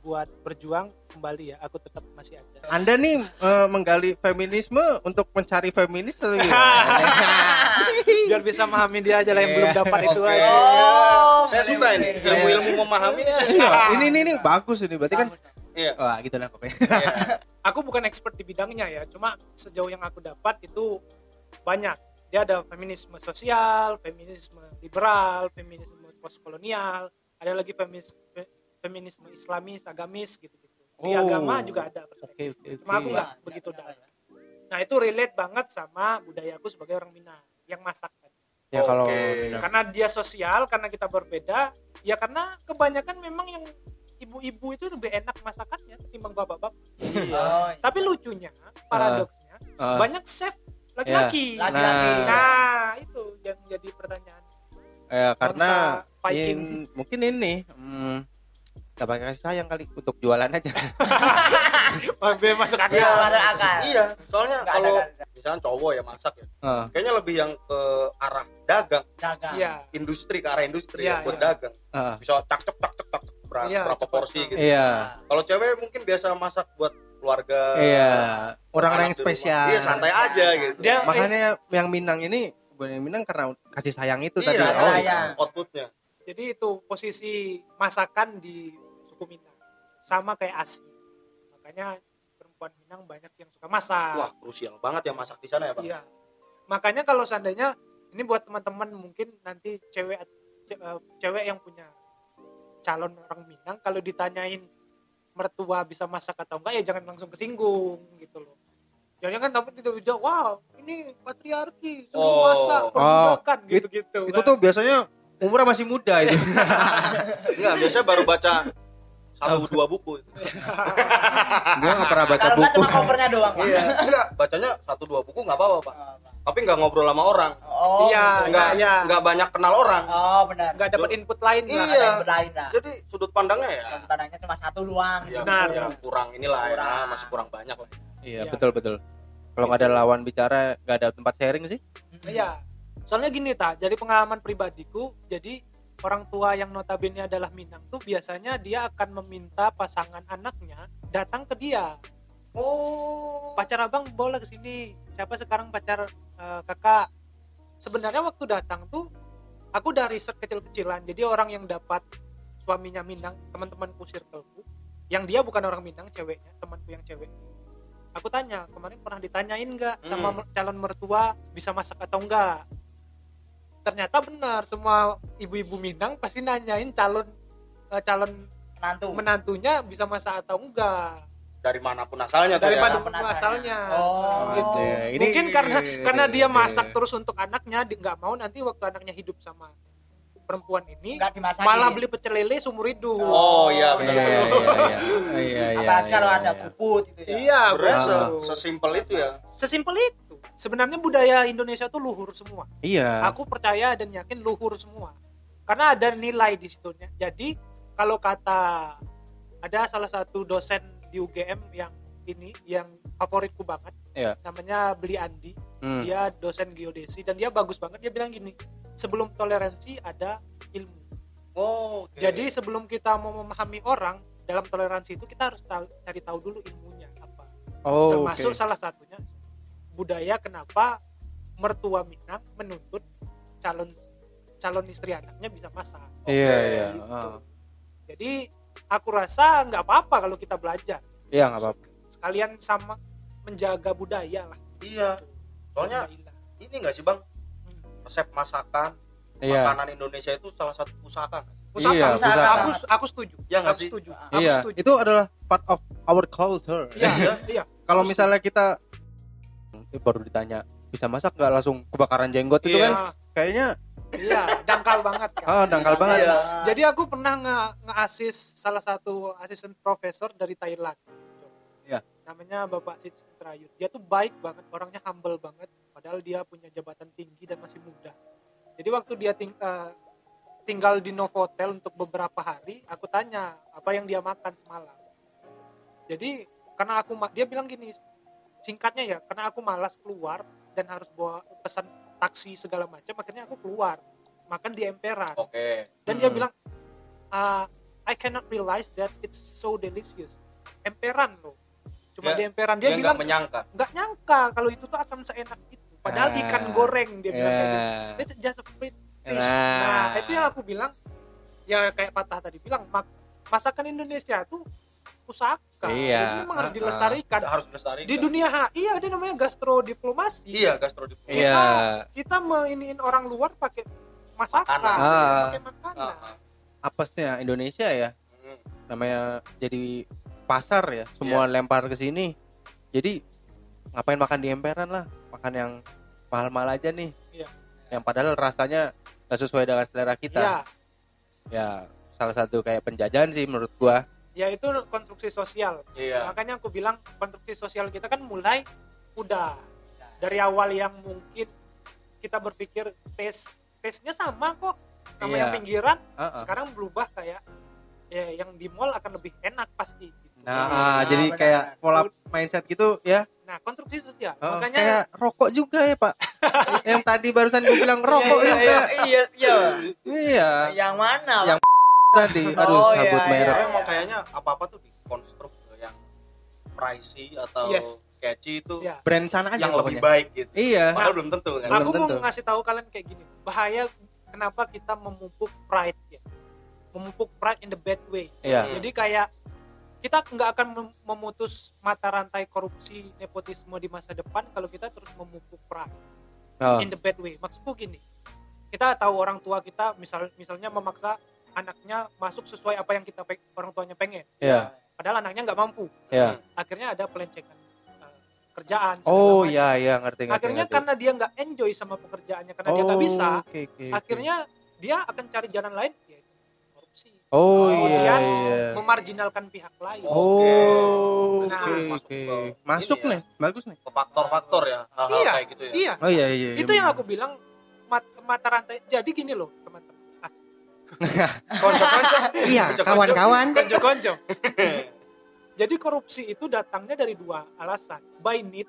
Speaker 1: buat berjuang kembali ya. Aku tetap masih ada.
Speaker 2: Anda nih eh, menggali feminisme untuk mencari feminis atau gimana?
Speaker 1: biar bisa memahami dia aja lah yang belum dapat itu
Speaker 4: Oke.
Speaker 1: aja.
Speaker 3: Oh,
Speaker 4: saya suka ini. Ilmu-ilmu memahami ini saya suka.
Speaker 2: Iya, ini ini ini bagus ini. Berarti kan
Speaker 4: iya.
Speaker 2: Wah gitu lah pokoknya.
Speaker 4: iya.
Speaker 1: aku bukan expert di bidangnya ya. Cuma sejauh yang aku dapat itu banyak. Dia ada feminisme sosial feminisme liberal feminisme postkolonial ada lagi feminis fe- feminisme islamis agamis gitu gitu di
Speaker 2: Oh.
Speaker 1: agama juga ada
Speaker 2: Oke oke
Speaker 1: Cuma aku nggak begitu dalam. nah itu relate banget sama budaya aku sebagai orang Minang yang masak kan
Speaker 2: Ya kalau
Speaker 4: Oke.
Speaker 2: benar.
Speaker 1: karena dia sosial karena kita berbeda ya karena kebanyakan memang yang ibu-ibu itu lebih enak masakannya ketimbang bapak-bapak
Speaker 3: Oh, iya.
Speaker 1: tapi lucunya paradoksnya
Speaker 2: Eh,
Speaker 1: banyak chef laki-laki
Speaker 3: Laki-laki.
Speaker 2: Nah.
Speaker 1: nah itu yang jadi pertanyaan
Speaker 2: ya karena in- mungkin ini hmm, nggak pakai kasih sayang kali untuk jualan aja.
Speaker 1: biar masuk
Speaker 3: Iya,
Speaker 1: akal
Speaker 3: masuk akal.
Speaker 4: iya soalnya
Speaker 3: ada,
Speaker 4: kalau
Speaker 3: nggak ada.
Speaker 4: misalnya cowok ya masak ya
Speaker 2: Eh,
Speaker 4: kayaknya lebih yang ke arah dagang
Speaker 3: Dagang.
Speaker 1: iya
Speaker 4: industri ke arah industri
Speaker 1: Iya,
Speaker 4: ya, buat
Speaker 1: iya.
Speaker 4: dagang
Speaker 2: eh,
Speaker 4: bisa tak cek tak cek tak cek berapa,
Speaker 1: Iya,
Speaker 4: berapa porsi gitu
Speaker 2: Iya,
Speaker 4: kalau cewek mungkin biasa masak buat keluarga
Speaker 2: iya. Orang-orang yang spesial.
Speaker 4: iya santai aja gitu
Speaker 1: Dia-
Speaker 2: Makanya yang Minang ini kebanyakan Minang karena kasih sayang itu tadi.
Speaker 4: iya
Speaker 3: kasih
Speaker 2: Oh,
Speaker 3: sayang.
Speaker 4: outputnya
Speaker 1: jadi itu posisi masakan di suku Minang sama kayak asli makanya perempuan Minang banyak yang suka masak
Speaker 4: wah krusial banget yang masak di sana ya pak
Speaker 1: Iya. Makanya kalau seandainya ini buat teman-teman mungkin nanti cewek ce- eh, cewek yang punya calon orang Minang kalau ditanyain mertua bisa masak atau enggak ya jangan langsung kesinggung gitu loh. Jangan kan tapi tidak bisa wow ini patriarki suruh
Speaker 4: Oh.
Speaker 1: masak perbudakan
Speaker 2: it-
Speaker 1: gitu-gitu.
Speaker 2: itu
Speaker 1: kan.
Speaker 2: tuh biasanya umurnya masih muda itu.
Speaker 4: enggak biasanya baru baca satu dua buku
Speaker 2: Gua nggak pernah baca
Speaker 3: Kalau nggak
Speaker 2: buku.
Speaker 3: cuma covernya doang.
Speaker 4: Iya enggak bacanya satu dua buku nggak apa-apa pak tapi nggak ngobrol sama orang
Speaker 3: Oh,
Speaker 1: Iya,
Speaker 3: gitu.
Speaker 4: nggak
Speaker 1: iya.
Speaker 4: nggak banyak kenal orang
Speaker 3: Oh, benar.
Speaker 1: nggak dapat input lain lah
Speaker 4: Iya.
Speaker 3: Lain lah.
Speaker 4: jadi sudut pandangnya ya
Speaker 3: Yang Pandangnya cuma satu doang. gitu.
Speaker 4: yang,
Speaker 1: Benar.
Speaker 4: yang kurang inilah ya
Speaker 3: Kurang.
Speaker 4: masih kurang banyak lah
Speaker 2: Iya,
Speaker 1: Iya.
Speaker 2: betul betul. Kalau nggak ada lawan bicara, nggak ada tempat sharing sih.
Speaker 1: Iya. Soalnya gini ta, jadi pengalaman pribadiku, jadi orang tua yang notabene adalah Minang tuh biasanya dia akan meminta pasangan anaknya datang ke dia.
Speaker 3: Oh.
Speaker 1: Pacar abang boleh ke sini. Siapa sekarang pacar eh, kakak? Sebenarnya waktu datang tuh aku udah riset kecil-kecilan. Jadi orang yang dapat suaminya Minang, teman-temanku circleku, yang dia bukan orang Minang, ceweknya, temanku yang cewek. Aku tanya, kemarin pernah ditanyain nggak sama
Speaker 4: Hmm.
Speaker 1: mer- calon mertua bisa masak atau enggak? Ternyata benar, semua ibu-ibu Minang pasti nanyain calon eh, calon
Speaker 3: Menantu.
Speaker 1: menantunya bisa masak atau enggak.
Speaker 4: dari mana pun asalnya tuh
Speaker 1: Dari
Speaker 4: ya
Speaker 1: mana
Speaker 3: Mana pun
Speaker 1: asalnya.
Speaker 3: Oh.
Speaker 1: gitu.
Speaker 2: Iya, ini-
Speaker 1: Mungkin karena karena dia
Speaker 2: iya.
Speaker 1: masak terus untuk anaknya, nggak mau nanti waktu anaknya hidup sama perempuan ini malah beli pecel lele seumur hidup.
Speaker 4: oh iya
Speaker 2: Iya,
Speaker 4: benar
Speaker 2: iya,
Speaker 4: betul
Speaker 2: iya, iya. Iya, iya,
Speaker 3: Apalagi kalau
Speaker 2: iya,
Speaker 3: ada
Speaker 2: iya.
Speaker 3: kuput gitu ya.
Speaker 1: Iya, betul.
Speaker 4: se- sesimpel itu ya
Speaker 1: Sesimpel itu. Sebenarnya budaya Indonesia tuh luhur semua.
Speaker 2: Iya.
Speaker 1: Aku percaya dan yakin luhur semua. Karena ada nilai di situ. Jadi kalau kata ada salah satu dosen di UGM yang ini yang favoritku banget,
Speaker 2: Iya.
Speaker 1: namanya Beli Andi.
Speaker 2: Hmm.
Speaker 1: Dia dosen geodesi dan dia bagus banget. Dia bilang gini, sebelum toleransi ada ilmu.
Speaker 4: oh oke.
Speaker 1: Jadi sebelum kita mau memahami orang dalam toleransi itu kita harus tahu, cari tahu dulu ilmunya apa.
Speaker 2: Oh,
Speaker 1: Termasuk
Speaker 2: oke.
Speaker 1: salah satunya budaya kenapa mertua Minang menuntut calon calon istri anaknya bisa masak.
Speaker 2: Iya, iya.
Speaker 1: gitu.
Speaker 2: Ah.
Speaker 1: Jadi aku rasa nggak apa-apa kalau kita belajar.
Speaker 2: Iya, nggak apa-apa.
Speaker 1: Sekalian sama menjaga budaya lah.
Speaker 4: iya soalnya ini nggak sih bang
Speaker 1: Hmm.
Speaker 4: resep masakan
Speaker 2: Iya.
Speaker 4: makanan Indonesia itu salah satu pusaka
Speaker 1: Pusaka,
Speaker 2: Iya,
Speaker 1: pusaka.
Speaker 2: pusaka.
Speaker 1: Aku aku setuju.
Speaker 4: Iya nggak
Speaker 1: aku
Speaker 4: sih?
Speaker 1: setuju. Aku
Speaker 2: Iya,
Speaker 1: setuju.
Speaker 2: itu adalah part of our culture.
Speaker 1: Iya, iya.
Speaker 2: Kalau
Speaker 1: aku
Speaker 2: misalnya kita baru ditanya bisa masak nggak langsung kebakaran jenggot itu
Speaker 4: Iya.
Speaker 2: kan kayaknya
Speaker 1: iya, dangkal banget kan.
Speaker 2: ah dangkal banget.
Speaker 3: Iya.
Speaker 1: Jadi aku pernah nge nge-assist salah satu asisten profesor dari Thailand.
Speaker 2: Iya.
Speaker 1: Namanya Bapak Sid Trayut. Dia tuh baik banget, orangnya humble banget. Padahal dia punya jabatan tinggi dan masih muda. Jadi waktu dia ting- eh, tinggal di Novotel untuk beberapa hari, aku tanya apa yang dia makan semalam. Jadi karena aku dia bilang gini, singkatnya ya, karena aku malas keluar dan harus bawa pesan taksi segala macam, akhirnya aku keluar. Makan di emperan.
Speaker 4: Oke.
Speaker 1: Dan dia
Speaker 2: Hmm.
Speaker 1: bilang "Ah, I cannot realize that it's so delicious. Emperan loh. Cuma
Speaker 4: Dia-
Speaker 1: di emperan.
Speaker 4: Dia
Speaker 1: dia,
Speaker 4: nggak
Speaker 1: bilang
Speaker 4: menyangka.
Speaker 1: Nggak nyangka kalau itu tuh akan seenak itu. Padahal
Speaker 2: Ah.
Speaker 1: ikan goreng dia bilang kayak gitu. it's just a fried fish.
Speaker 2: Nah.
Speaker 1: nah itu yang aku bilang ya kayak patah tadi bilang masakan Indonesia tuh pusaka
Speaker 2: Iya.
Speaker 1: Jadi memang harus
Speaker 2: Ah, ah.
Speaker 1: dilestarikan
Speaker 4: harus dilestarikan
Speaker 1: di dunia HI ada namanya gastrodiplomasi
Speaker 4: iya gastrodiplomasi
Speaker 2: Iya.
Speaker 1: kita meiniin orang luar pakai masakan
Speaker 4: Makanan.
Speaker 1: Pakai makanan
Speaker 4: Ah, ah.
Speaker 2: Apesnya Indonesia ya
Speaker 4: Hmm.
Speaker 2: namanya jadi pasar ya semua lempar ke sini jadi ngapain makan di emperan lah makan yang mahal-mahal aja nih
Speaker 1: Iya.
Speaker 2: yang padahal rasanya gak sesuai dengan selera kita
Speaker 1: Iya.
Speaker 2: ya salah satu kayak penjajahan sih menurut gua
Speaker 1: ya itu konstruksi sosial
Speaker 4: iya
Speaker 1: makanya aku bilang konstruksi sosial kita kan mulai udah dari awal yang mungkin kita berpikir tes tesnya sama kok sama
Speaker 2: Iya.
Speaker 1: yang pinggiran
Speaker 2: Ah, ah.
Speaker 1: sekarang berubah kayak ya yang di mall akan lebih enak pasti gitu.
Speaker 2: nah,
Speaker 3: Iya,
Speaker 2: ah, jadi
Speaker 3: benar.
Speaker 2: kayak pola mindset gitu ya
Speaker 1: nah konstruksi sosial
Speaker 2: Oh,
Speaker 1: makanya
Speaker 2: kayak rokok juga ya pak yang tadi barusan gue bilang rokok
Speaker 1: Iya, iya,
Speaker 2: juga
Speaker 3: Iya, iya.
Speaker 2: iya
Speaker 3: Yang mana?
Speaker 2: Yang
Speaker 3: Pak?
Speaker 2: Tadi aduh
Speaker 3: Oh,
Speaker 2: sabut
Speaker 3: iya,
Speaker 2: merek
Speaker 4: Tapi emang kayaknya apa-apa tuh dikonstruk yang pricey atau
Speaker 1: Yes.
Speaker 4: catchy itu
Speaker 1: Iya.
Speaker 2: brand sana aja
Speaker 4: yang lebih
Speaker 2: pokoknya.
Speaker 4: baik gitu
Speaker 2: iya
Speaker 4: padahal belum tentu kan
Speaker 2: Belum
Speaker 1: aku mau
Speaker 2: tentu.
Speaker 1: ngasih tahu kalian kayak gini bahaya kenapa kita memupuk pride ya memupuk pride in the bad way
Speaker 2: Iya.
Speaker 1: jadi kayak kita nggak akan mem- memutus mata rantai korupsi nepotisme di masa depan kalau kita terus memupuk pride
Speaker 2: Oh,
Speaker 1: in the bad way maksudku gini kita tahu orang tua kita misal misalnya memaksa anaknya masuk sesuai apa yang kita orang tuanya pengen
Speaker 2: iya
Speaker 1: padahal anaknya nggak mampu
Speaker 2: iya
Speaker 1: akhirnya ada pelencekan eh, kerjaan
Speaker 2: oh iya iya ngerti ngerti
Speaker 1: akhirnya
Speaker 2: ngerti.
Speaker 1: karena dia nggak enjoy sama pekerjaannya karena dia nggak
Speaker 2: Oh,
Speaker 1: bisa
Speaker 2: oke, oke, oke.
Speaker 1: akhirnya dia akan cari jalan lain yaitu korupsi
Speaker 2: Oh iya
Speaker 1: Kemudian
Speaker 2: iya.
Speaker 1: memarginalkan pihak lain.
Speaker 2: Oh,
Speaker 1: Nah,
Speaker 2: oke
Speaker 4: masuk
Speaker 2: oke.
Speaker 4: ke
Speaker 2: Masuk
Speaker 4: ya.
Speaker 2: nih, bagus nih.
Speaker 4: Ke faktor-faktor ya hal-hal
Speaker 1: Iya,
Speaker 4: kayak gitu ya
Speaker 1: Iya,
Speaker 2: Oh iya iya.
Speaker 1: itu yang aku bilang mat- mata rantai. Jadi gini loh, teman-teman.
Speaker 4: Konco-konco
Speaker 5: Iya, kawan-kawan.
Speaker 1: Konco-konco. Jadi korupsi itu datangnya dari dua alasan, by need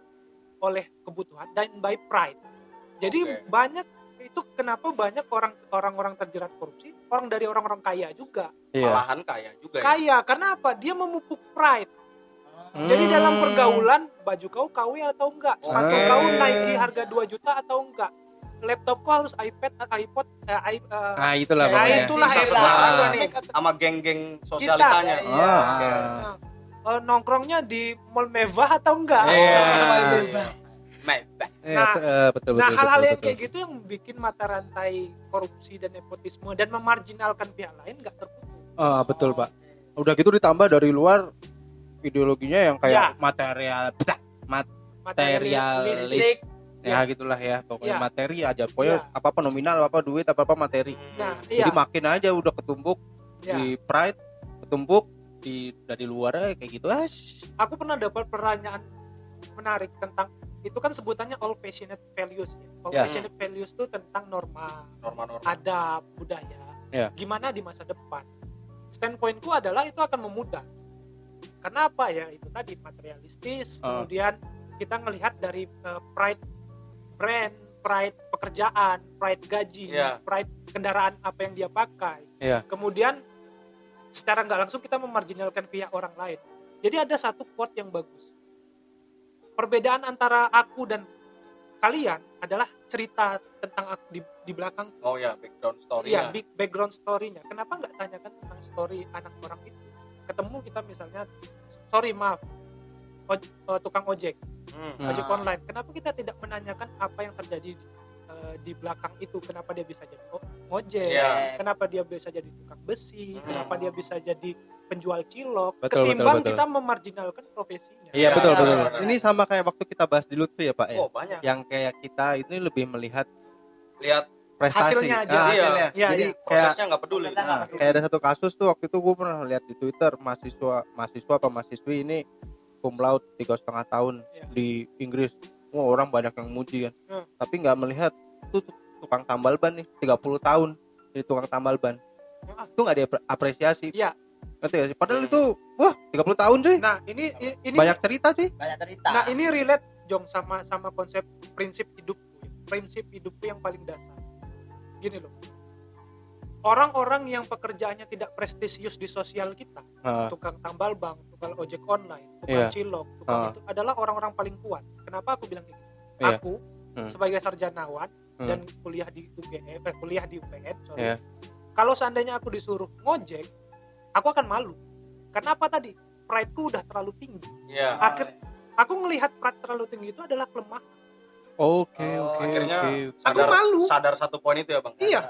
Speaker 1: oleh kebutuhan dan by pride. Jadi
Speaker 4: Oke.
Speaker 1: banyak itu kenapa banyak orang orang-orang terjerat korupsi, orang dari orang-orang kaya juga.
Speaker 2: Iya.
Speaker 4: malahan kaya juga ya
Speaker 1: Kaya karena apa? Dia memupuk pride.
Speaker 2: Hmm.
Speaker 1: Jadi dalam pergaulan baju kau KW atau enggak? Sepatu kau Nike harga 2 juta atau enggak? Laptop kau harus iPad, iPod, eh, i- eh,
Speaker 2: Nah, itulah
Speaker 1: ya,
Speaker 2: pokoknya.
Speaker 1: itulah ya.
Speaker 3: sebarang
Speaker 4: tuh nih. Sama geng-geng sosialitanya
Speaker 3: Kita,
Speaker 2: Oh, oke.
Speaker 1: Nah, eh, nongkrongnya di mall mewah atau enggak?
Speaker 2: Iya.
Speaker 4: Mebah.
Speaker 2: Iya,
Speaker 1: Nah,
Speaker 2: eh, betul
Speaker 1: Nah,
Speaker 2: betul.
Speaker 1: hal-hal yang
Speaker 2: betul.
Speaker 1: kayak gitu yang bikin mata rantai korupsi dan nepotisme dan memarginalkan pihak lain nggak terputus.
Speaker 2: Ah, betul, Pak. Udah gitu ditambah dari luar ideologinya yang kayak
Speaker 1: Ya.
Speaker 2: material
Speaker 1: Materialistik.
Speaker 2: Ya,
Speaker 1: Ya.
Speaker 2: gitulah ya. Pokoknya
Speaker 1: Ya.
Speaker 2: materi aja. Pokoknya
Speaker 1: Ya.
Speaker 2: apa-apa nominal, apa duit, apa-apa materi.
Speaker 1: Nah,
Speaker 2: Jadi
Speaker 1: iya.
Speaker 2: makin aja udah ketumbuk
Speaker 1: Ya.
Speaker 2: di pride, ketumbuk di dari luar kayak gitu. Ah, sh-
Speaker 1: Aku pernah dapat pertanyaan menarik tentang itu kan sebutannya all fashioned values ya. All
Speaker 2: Ya.
Speaker 1: fashioned values itu tentang norma,
Speaker 4: norma-norma
Speaker 1: adab, budaya.
Speaker 2: Ya.
Speaker 1: Gimana di masa depan? Standpointku adalah itu akan memudah. Karena apa ya? Itu tadi materialistis,
Speaker 2: Ah.
Speaker 1: kemudian kita ngelihat dari eh, pride brand, pride pekerjaan, pride gaji,
Speaker 4: Ya.
Speaker 1: pride kendaraan apa yang dia pakai.
Speaker 2: Ya.
Speaker 1: Kemudian secara nggak langsung kita memarginalkan pihak orang lain. Jadi ada satu quote yang bagus. Perbedaan antara aku dan kalian adalah cerita tentang aku di, di belakang
Speaker 4: oh ya background story
Speaker 1: Iya, big background story-nya. Kenapa nggak tanyakan tentang story anak orang itu? Ketemu kita misalnya, sorry maaf, oj- tukang ojek,
Speaker 4: Hmm.
Speaker 1: ojek online. Kenapa kita tidak menanyakan apa yang terjadi di, eh, di belakang itu? Kenapa dia bisa jadi ojek?
Speaker 4: Iya.
Speaker 1: Kenapa dia bisa jadi tukang besi?
Speaker 4: Hmm.
Speaker 1: Kenapa dia bisa jadi penjual cilok?
Speaker 2: Betul,
Speaker 1: Ketimbang
Speaker 2: betul, betul.
Speaker 1: kita memarginalkan profesinya.
Speaker 2: Iya,
Speaker 4: Ya,
Speaker 2: betul betul.
Speaker 4: ya, ya.
Speaker 2: Ini sama kayak waktu kita bahas di Lutfi ya, Pak ya.
Speaker 4: oh banyak
Speaker 2: Yang kayak kita ini lebih melihat
Speaker 4: lihat
Speaker 2: prestasi.
Speaker 1: Hasilnya aja.
Speaker 2: Ah,
Speaker 4: Iya.
Speaker 2: hasilnya.
Speaker 1: Iya,
Speaker 2: Jadi
Speaker 1: iya.
Speaker 2: kayak
Speaker 4: prosesnya nggak peduli
Speaker 2: Nah, kayak ada satu kasus tuh waktu itu gue pernah lihat di Twitter mahasiswa mahasiswa apa mahasiswi ini cum laude tiga setengah tahun
Speaker 1: Iya.
Speaker 2: di Inggris. Wah orang banyak yang muji kan.
Speaker 1: Hmm.
Speaker 2: Tapi nggak melihat tuh tuh tukang tambal ban nih 30 tahun jadi tukang tambal ban.
Speaker 1: Ah.
Speaker 2: Itu nggak diapresiasi.
Speaker 1: Iya.
Speaker 2: Ngerti gak sih? Padahal
Speaker 4: Hmm.
Speaker 2: itu wah 30 tahun cuy.
Speaker 1: Nah, ini ini
Speaker 2: Banyak cerita cuy.
Speaker 3: banyak cerita
Speaker 1: Nah ini relate Jong sama sama konsep prinsip hidupku ya. Prinsip hidupku yang paling dasar. Gini loh. Orang-orang yang pekerjaannya tidak prestisius di sosial kita,
Speaker 2: Nah,
Speaker 1: tukang tambal bank, tukang ojek online, tukang
Speaker 2: Iya.
Speaker 1: cilok, tukang
Speaker 2: Ah.
Speaker 1: itu adalah orang-orang paling kuat. Kenapa aku bilang gitu?
Speaker 2: Iya.
Speaker 1: Aku
Speaker 2: Hmm.
Speaker 1: sebagai sarjanawan
Speaker 2: Hmm.
Speaker 1: dan kuliah di UGM, eh, kuliah di UPN, sorry.
Speaker 2: Iya.
Speaker 1: Kalau seandainya aku disuruh ngojek, aku akan malu. Karena apa tadi? Pride-ku udah terlalu tinggi
Speaker 4: Iya.
Speaker 1: akhir aku melihat pride terlalu tinggi itu adalah kelemahan
Speaker 2: Oke
Speaker 3: Oh,
Speaker 2: oke
Speaker 4: akhirnya
Speaker 2: oke.
Speaker 4: sadar
Speaker 1: malu.
Speaker 4: sadar satu poin itu ya bang
Speaker 1: iya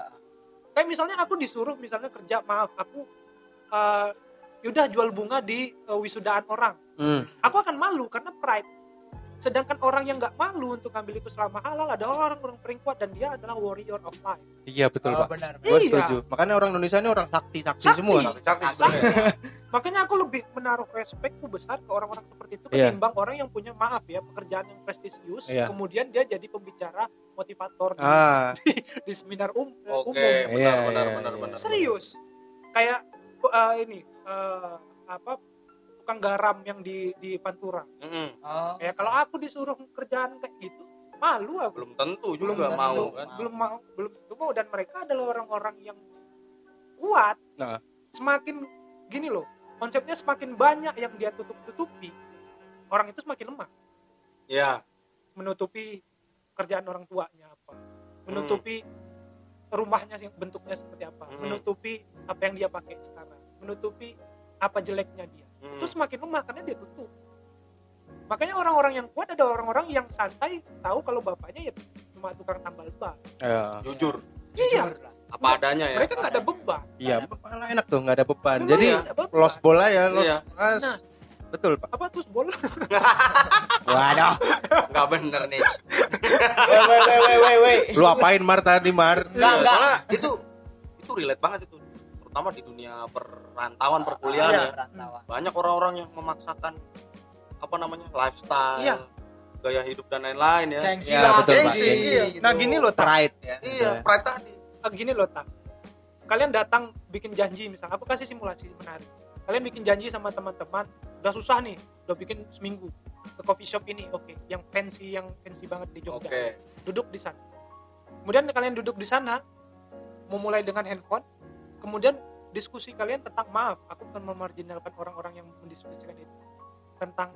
Speaker 1: kayak misalnya aku disuruh misalnya kerja maaf aku eh yaudah jual bunga di eh, wisudaan orang
Speaker 2: Hmm.
Speaker 1: aku akan malu karena pride sedangkan orang yang nggak malu untuk ambil itu selama halal ada orang orang paling kuat dan dia adalah warrior of life
Speaker 2: Iya betul
Speaker 3: oh,
Speaker 2: pak.
Speaker 3: benar
Speaker 2: Gue
Speaker 1: Iya.
Speaker 2: setuju. Makanya orang Indonesia ini orang sakti sakti,
Speaker 1: Sakti.
Speaker 2: semua.
Speaker 4: Sakti
Speaker 1: Sakti.
Speaker 4: sebenarnya
Speaker 1: makanya aku lebih menaruh respekku besar ke orang-orang seperti itu
Speaker 2: Iya.
Speaker 1: ketimbang orang yang punya maaf ya pekerjaan yang prestisius
Speaker 2: Iya.
Speaker 1: kemudian dia jadi pembicara motivator di,
Speaker 2: Ah,
Speaker 1: di seminar um- eh,
Speaker 4: oke
Speaker 1: umum
Speaker 2: Iya,
Speaker 4: benar benar
Speaker 2: iya,
Speaker 4: benar
Speaker 2: iya.
Speaker 4: benar
Speaker 1: serius kayak uh, ini uh, apa tukang garam yang di di Pantura.
Speaker 4: Mm-mm.
Speaker 3: oh.
Speaker 1: Kayak kalau aku disuruh kerjaan kayak gitu malu aku.
Speaker 4: Belum tentu
Speaker 1: belum
Speaker 4: juga
Speaker 3: tentu.
Speaker 4: mau kan?
Speaker 1: Belum mau belum tentu mau. Dan mereka adalah orang-orang yang kuat.
Speaker 2: Nah.
Speaker 1: semakin gini loh konsepnya semakin banyak yang dia tutup tutupi orang itu semakin lemah.
Speaker 4: Ya.
Speaker 1: Menutupi kerjaan orang tuanya apa menutupi rumahnya sih bentuknya seperti apa
Speaker 4: Hmm.
Speaker 1: menutupi apa yang dia pakai sekarang menutupi apa jeleknya dia
Speaker 4: Mm.
Speaker 1: itu semakin lemah karena dia tutup makanya orang-orang yang kuat ada orang-orang yang santai tahu kalau bapaknya ya cuma tukang tambal ban
Speaker 2: ya.
Speaker 4: jujur
Speaker 1: iya
Speaker 4: apa adanya ya
Speaker 1: mereka nggak ada beban
Speaker 2: Iya, malah enak tuh nggak ada beban.
Speaker 1: Memang
Speaker 2: Jadi
Speaker 1: nggak ada beban.
Speaker 2: los bola ya, los
Speaker 4: Iya.
Speaker 2: as.
Speaker 1: Nah.
Speaker 2: Betul pak.
Speaker 1: apa terus bola
Speaker 2: Waduh,
Speaker 4: nggak bener nih
Speaker 3: woi woi woi woi
Speaker 2: lu apain Mar tadi Mar?
Speaker 3: Enggak, enggak.
Speaker 4: soalnya itu itu relate banget itu terutama di dunia perantauan perkuliahan
Speaker 3: Iya,
Speaker 4: ya
Speaker 3: perantauan.
Speaker 4: banyak orang-orang yang memaksakan apa namanya lifestyle
Speaker 1: Iya.
Speaker 4: gaya hidup dan lain-lain ya
Speaker 3: Gengsi
Speaker 2: Ya,
Speaker 3: lah,
Speaker 2: betul, Pak.
Speaker 3: gengsi.
Speaker 4: Iya.
Speaker 3: gitu.
Speaker 1: Nah gini loh, tak.
Speaker 2: pride ya
Speaker 4: iya pride tadi
Speaker 1: Ah, gini loh tak. Kalian datang bikin janji misal, aku kasih simulasi menarik. Kalian bikin janji sama teman-teman, udah susah nih, udah bikin seminggu ke coffee shop ini, oke, yang fancy, yang fancy banget di
Speaker 4: oke
Speaker 1: Jogja. Duduk di sana. Kemudian kalian duduk di sana, memulai dengan handphone, kemudian diskusi kalian tentang maaf, aku akan memarginalkan orang-orang yang mendiskusikan itu tentang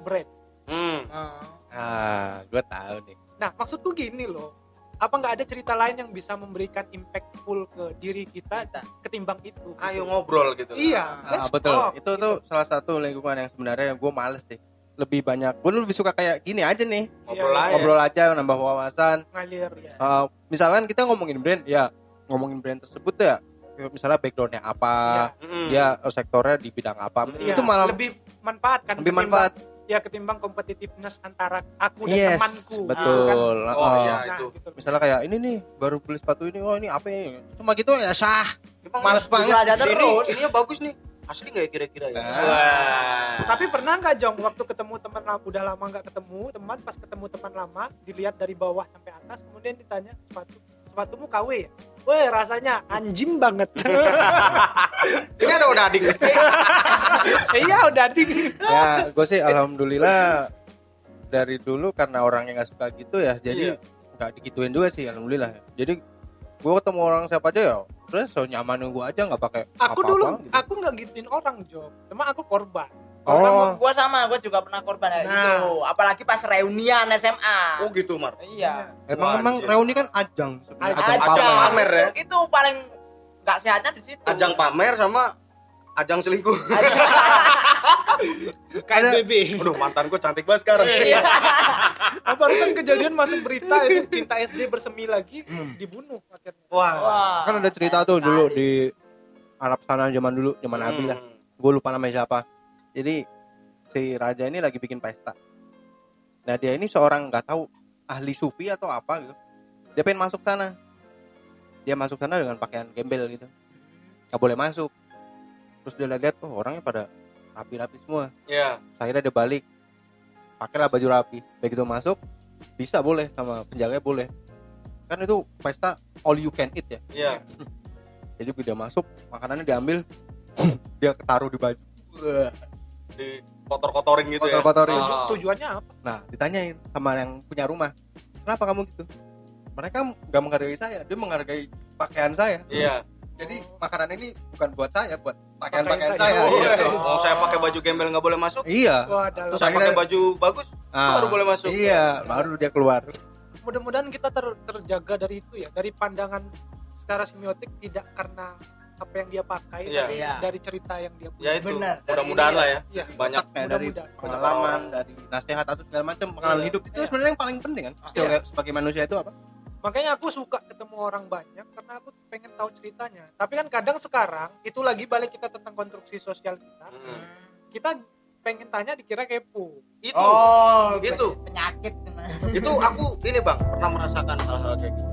Speaker 1: brand.
Speaker 4: hmm.
Speaker 3: Oh.
Speaker 2: ah gue tahu nih
Speaker 1: Nah, maksudku gini loh. Apa nggak ada cerita lain yang bisa memberikan impactful ke diri kita ketimbang itu?
Speaker 4: ayo ngobrol gitu
Speaker 1: Iya,
Speaker 2: Ah,
Speaker 1: let's
Speaker 2: betul
Speaker 1: talk,
Speaker 2: itu
Speaker 1: gitu.
Speaker 2: tuh salah satu lingkungan yang sebenarnya gue males sih lebih banyak gue lebih suka kayak gini aja nih
Speaker 4: ngobrol
Speaker 1: Iya,
Speaker 4: aja
Speaker 2: ngobrol aja nambah wawasan
Speaker 1: ngalir ya.
Speaker 2: Uh, misalkan kita ngomongin brand ya ngomongin brand tersebut ya misalnya backgroundnya apa ya uh, sektornya di bidang apa
Speaker 1: Iya,
Speaker 2: itu malah
Speaker 1: lebih manfaat kan
Speaker 2: lebih
Speaker 1: ketimbang-
Speaker 2: manfaat
Speaker 1: ya ketimbang competitiveness antara aku dan
Speaker 2: yes
Speaker 1: temanku
Speaker 2: betul
Speaker 1: gitu kan.
Speaker 4: oh
Speaker 2: Uh,
Speaker 4: iya
Speaker 1: Nah,
Speaker 4: itu
Speaker 1: gitu.
Speaker 2: misalnya kayak ini nih baru beli sepatu ini oh ini apa ya cuma gitu ya sah
Speaker 4: Emang
Speaker 2: Males
Speaker 4: ini-
Speaker 2: banget.
Speaker 4: Sini,
Speaker 3: terus.
Speaker 4: ininya bagus nih asli nggak ya kira-kira ya
Speaker 2: Nah.
Speaker 4: Wah.
Speaker 1: Tapi pernah nggak Jong waktu ketemu teman lama udah lama nggak ketemu teman pas ketemu teman lama dilihat dari bawah sampai atas kemudian ditanya sepatu sepatumu KW ya? Weh rasanya anjing banget.
Speaker 4: ini ada udah adik
Speaker 1: iya udah di.
Speaker 2: ya gue sih alhamdulillah dari dulu karena orangnya nggak suka gitu ya jadi
Speaker 4: Iya.
Speaker 2: nggak digituin juga sih alhamdulillah jadi gue ketemu orang siapa aja ya terus so nyaman gue aja nggak pakai
Speaker 1: Aku
Speaker 2: apa-apa
Speaker 1: dulu
Speaker 2: gitu.
Speaker 1: aku nggak gituin orang Jong. Cuma aku korban.
Speaker 2: Oh.
Speaker 3: Korban gua sama, gua juga pernah korban
Speaker 1: Nah.
Speaker 3: kayak gitu. Apalagi pas reunian SMA.
Speaker 4: oh gitu mar
Speaker 3: Iya.
Speaker 2: emang
Speaker 4: Wah,
Speaker 2: emang reuni kan ajang
Speaker 1: Ajang
Speaker 2: ajang,
Speaker 4: Ajang
Speaker 2: pamer.
Speaker 4: pamer ya?
Speaker 3: Itu, itu paling nggak sehatnya di situ.
Speaker 4: ajang pamer sama ajang selingkuh
Speaker 1: KSBB.
Speaker 4: Aduh mantan gue cantik banget sekarang
Speaker 3: Iya.
Speaker 1: Apa barusan kejadian masuk berita itu cinta SD bersemi lagi
Speaker 2: Hmm.
Speaker 1: dibunuh akhirnya.
Speaker 4: wah
Speaker 3: Wah,
Speaker 2: kan ada cerita tuh dulu
Speaker 3: sekali.
Speaker 2: di Arab sana zaman dulu zaman Abi lah
Speaker 4: Hmm.
Speaker 2: gue lupa namanya siapa jadi si raja ini lagi bikin pesta. Nah dia ini seorang nggak tahu ahli sufi atau apa gitu. Dia pengen masuk sana. Dia masuk sana dengan pakaian gembel gitu. Nggak boleh masuk. Terus dia lihat oh orangnya pada rapi-rapi semua.
Speaker 4: Iya.
Speaker 2: akhirnya dia balik. Pakailah baju rapi. Begitu masuk bisa boleh sama penjaganya boleh. Kan itu pesta all you can eat ya.
Speaker 4: Iya.
Speaker 2: jadi dia masuk makanannya diambil dia ketaruh di baju
Speaker 4: Di kotor-kotorin gitu ya.
Speaker 2: Kotor-kotorin.
Speaker 4: Ah.
Speaker 1: tujuannya apa?
Speaker 2: nah ditanyain sama yang punya rumah kenapa kamu gitu mereka nggak menghargai saya dia menghargai pakaian saya
Speaker 4: Iya.
Speaker 2: jadi makanan ini bukan buat saya buat pakaian-pakaian
Speaker 1: Pakaian
Speaker 2: saya
Speaker 1: saya.
Speaker 4: Oh,
Speaker 1: Iya.
Speaker 4: Mau saya pakai baju gembel nggak boleh masuk.
Speaker 2: iya
Speaker 1: Wah.
Speaker 4: Terus saya
Speaker 2: akhirnya-
Speaker 4: pakai baju bagus.
Speaker 2: Ah,
Speaker 4: baru boleh masuk.
Speaker 2: iya baru dia keluar
Speaker 1: Mudah-mudahan kita ter- terjaga dari itu ya, dari pandangan secara semiotik tidak karena apa yang dia pakai,
Speaker 4: Iya.
Speaker 1: tapi
Speaker 3: Iya.
Speaker 1: dari cerita yang dia punya.
Speaker 4: Ya itu. Mudah-mudahan lah ya.
Speaker 1: Iya.
Speaker 4: Banyak
Speaker 2: kayak dari pengalaman dari nasihat atau segala macam pengalaman
Speaker 4: Iya.
Speaker 2: hidup itu
Speaker 3: Iya.
Speaker 2: sebenarnya yang paling penting kan sebagai, sebagai manusia itu apa
Speaker 1: Makanya aku suka ketemu orang banyak karena aku pengen tahu ceritanya. Tapi kan kadang sekarang itu lagi balik kita tentang konstruksi sosial kita.
Speaker 4: Hmm.
Speaker 1: Kita pengen tanya dikira kepo.
Speaker 4: Itu.
Speaker 3: Oh,
Speaker 4: Gitu.
Speaker 3: penyakit.
Speaker 4: Itu aku ini Bang, pernah merasakan hal-hal kayak gitu.